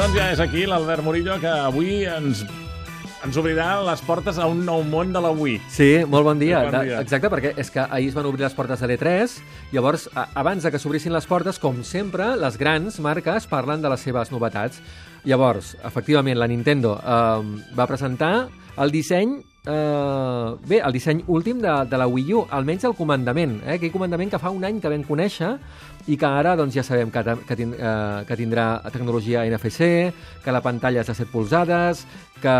Doncs ja és aquí l'Albert Murillo, que avui ens ens obrirà les portes a un nou món de l'avui. Sí, molt bon dia. Bon dia. Exacte, perquè és que ahir es van obrir les portes de l'E3, llavors, abans de que s'obrissin les portes, com sempre, les grans marques parlen de les seves novetats. Llavors, efectivament, la Nintendo eh, va presentar el disseny eh, bé, el disseny últim de, de la Wii U, almenys el comandament, eh? aquell comandament que fa un any que vam conèixer i que ara doncs, ja sabem que, que, tin, eh, que tindrà tecnologia NFC, que la pantalla és de 7 polzades, que...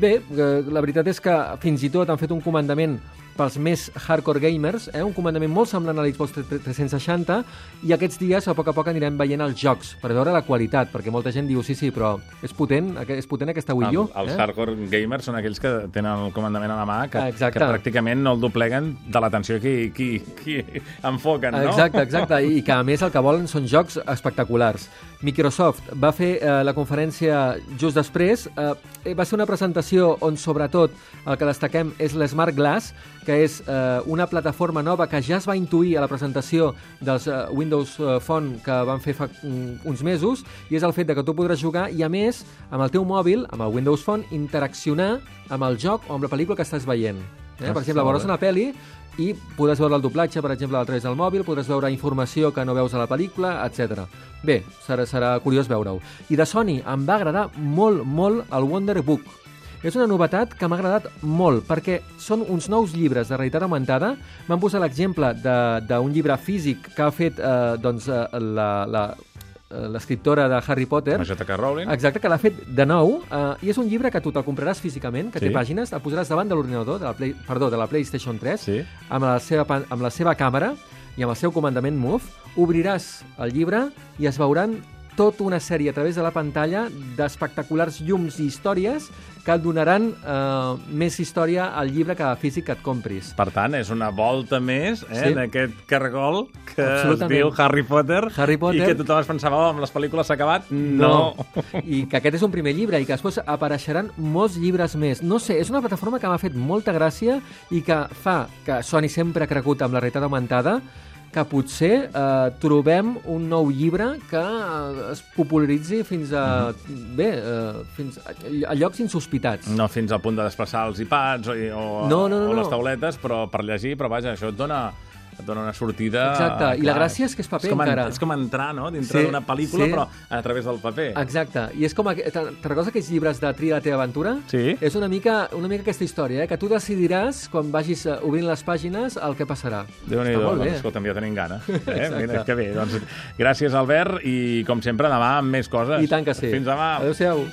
Bé, que la veritat és que fins i tot han fet un comandament pels més hardcore gamers, eh? un comandament molt semblant a l'Xbox 360, i aquests dies, a poc a poc, anirem veient els jocs, per veure la qualitat, perquè molta gent diu, sí, sí, però és potent, és potent aquesta Wii U. El, els eh? hardcore gamers són aquells que tenen el comandament a la mà, que, Exacte. que pràcticament no el dobleguen de l'atenció que, que, que enfoquen, no? Exacte, exacte, i que a més el que volen són jocs espectaculars. Microsoft va fer eh, la conferència just després, eh, va ser una presentació on sobretot el que destaquem és l'Smart Glass, que és eh, una plataforma nova que ja es va intuir a la presentació dels eh, Windows eh, Phone que van fer fa un, uns mesos, i és el fet de que tu podràs jugar i, a més, amb el teu mòbil, amb el Windows Phone, interaccionar amb el joc o amb la pel·lícula que estàs veient. Eh? Per exemple, veuràs una pel·li i podràs veure el doblatge, per exemple, a través del mòbil, podràs veure informació que no veus a la pel·lícula, etc. Bé, serà, serà curiós veure-ho. I de Sony em va agradar molt, molt el Wonder Book. És una novetat que m'ha agradat molt, perquè són uns nous llibres de realitat augmentada. M'han posat l'exemple d'un llibre físic que ha fet eh, doncs, eh, la, la, eh, l'escriptora de Harry Potter. La J.K. Rowling. Exacte, que l'ha fet de nou, eh, i és un llibre que tu te'l compraràs físicament, que Sí. té pàgines, el posaràs davant de l'ordinador, de la Play, perdó, de la PlayStation 3, Sí. amb, la seva, amb la seva càmera i amb el seu comandament Move, obriràs el llibre i es veuran tota una sèrie a través de la pantalla d'espectaculars llums i històries que et donaran eh, més història al llibre que físic que et compris. Per tant, és una volta més eh, Sí. en aquest cargol que es diu Harry Potter, Harry Potter. i que tothom es pensava, oh, amb les pel·lícules s'ha acabat. No. I que aquest és un primer llibre i que després apareixeran molts llibres més. No sé, és una plataforma que m'ha fet molta gràcia i que fa que Sony sempre ha cregut amb la realitat augmentada que potser eh, trobem un nou llibre que eh, es popularitzi fins a... Bé, eh, fins a, a llocs insospitats. No fins al punt de desplaçar els iPads o, o, No, no, no, o les no. tauletes, però per llegir, però vaja, això et dona, et dona una sortida... Exacte, i la gràcia és que és paper és com, encara. És com entrar no? dintre Sí, d'una pel·lícula, sí. però a través del paper. Exacte, i és com... Te'n recordes aquells llibres de Tria la teva aventura? Sí. És una mica, una mica aquesta història, eh? que tu decidiràs, quan vagis eh, obrint les pàgines, el que passarà. Déu-n'hi-do, Està molt bé. doncs, escolta'm, ja tenim gana. Eh? Exacte. Mira, que bé. Doncs, gràcies, Albert, i com sempre, demà amb més coses. I tant que sí. Fins demà. Adéu-siau.